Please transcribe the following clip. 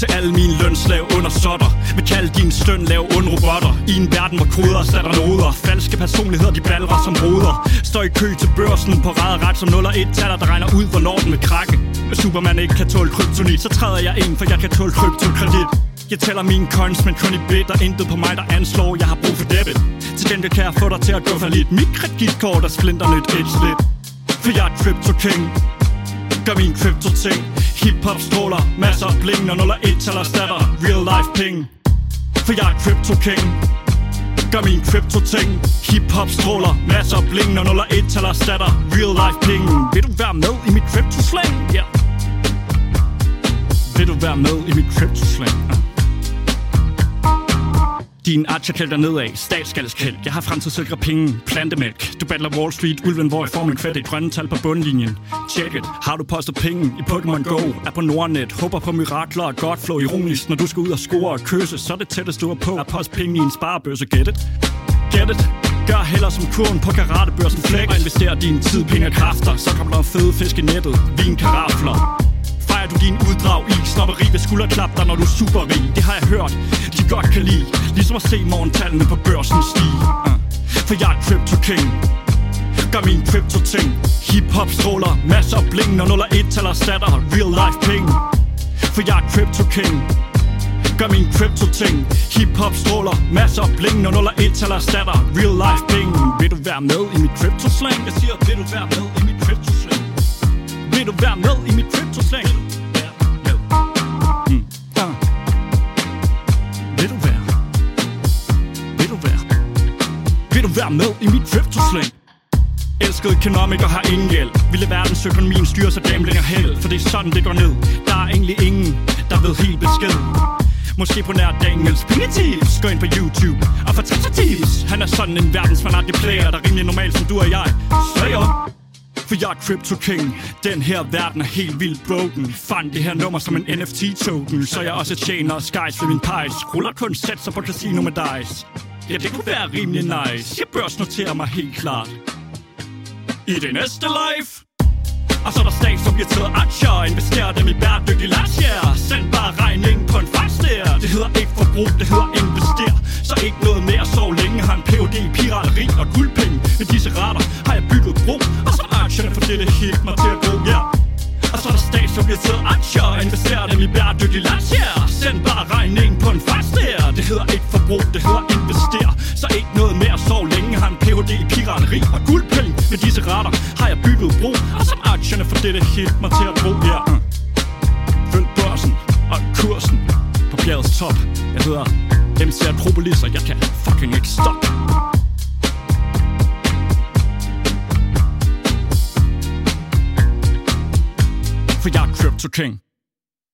Til alle mine lønslav under sotter. Vil kalde din støn lav ond robotter. I en verden hvor koder sætter noder. Falske personligheder de balrer som ruder Står i kø til børsen på rad ret som 0 og 1 taler der regner ud hvornår den vil krakke. Hvis Superman ikke kan tåle kryptonit Så træder jeg ind for jeg kan tåle kryptokredit. Jeg tæller mine coins, men kun i bit Og intet på mig, der anslår, jeg har brug for debit. Til gengæld kan jeg få dig til at gå for lidt. Mit kreditkort er splinternyt et slit. For jeg er crypto king Gør min crypto ting Hip-hop stråler, masser af bling Og 0 og 1 taler statter, real life ping For jeg er crypto king Gør min crypto ting Hip-hop stråler, masser af bling Og 0 og 1 taler statter, real life ping Vil du være med i mit crypto slang? Ja yeah. Vil du være med i mit crypto slang? Din aktie kælder nedad, statskaldskæld Jeg har fremtidssikre penge, plantemælk. Du battler Wall Street, ulven hvor jeg får min kvæt Grønne tal på bundlinjen. Check it, har du postet penge i Pokémon Go? Er på Nordnet, håber på mirakler og godt flow Ironisk, når du skal ud og score og kysse Så er det tættest du er på Er post penge i en sparebøsse. Get it? Get it? Gør heller som kurven på karatebørsen. Flæk Og invester din tid, penge og kræfter. Så kommer der fede fisk i nettet, vin, karafler. Fejrer du din uddrag i. Snopperi ved skulderklap dig, når du er superrig Det har jeg hørt, de godt kan lide. Ligesom at se morgentallene på børsen stige. Uh. For jeg er crypto king. Gør min crypto ting. Hip-hop stråler, masser af bling Når 0 og 1 taler statter, real life penge. For jeg er crypto king. Gør min crypto ting. Hip-hop stråler, masser af bling Når 0 og 1 taler statter, real life penge. Vil du være med i mit crypto slang? Jeg siger, vil du være med i mit crypto slang? Vil du være med i mit crypto Vil du være med i mit crypto slang? Elskede økonomiker har ingen hjælp Ville verdensøkonomien styre sig gambling og held For det er sådan det går ned. Der er egentlig ingen, der ved helt besked. Måske på nær Daniels Pengetips. Gå ind på YouTube og få tips. Han er sådan en verdensfanatlig player Der er rimelig normal som du og jeg. Slayer for jeg er Crypto King Den her verden er helt vildt broken. Fandt det her nummer som en NFT-token Så jeg også tjener skies ved min pejs. Ruller kun satser på casino med dice. Ja, det kunne være rimelig nice. Jeg børsnoterer mig helt klart. I det næste life og så er der statsobjekterede aktier. Investerer dem i bæredygtig lasjer Send bare regningen på en fejlstær Det hedder ikke forbrug, det hedder invester Så ikke noget mere sov længe. Har en PhD i pirateri og guldpenge. Med disse retter har jeg bygget bro Og så aktierne for det, det helt mig til at gå, ja. Og så er der statsobjekterede aktier. Investerer dem i bæredygtig hedder ikke det hedder investere. Så ikke noget med at sove længe. Har en Ph.D. i pirateri og guldpenge. Med disse rater har jeg bygget bro. Og som aktierne for det, det helt mig til at tro, ja yeah. Følg børsen og kursen på bjergets top. Jeg hedder MC Atropolis, og jeg kan fucking ikke stoppe. For jeg er Crypto King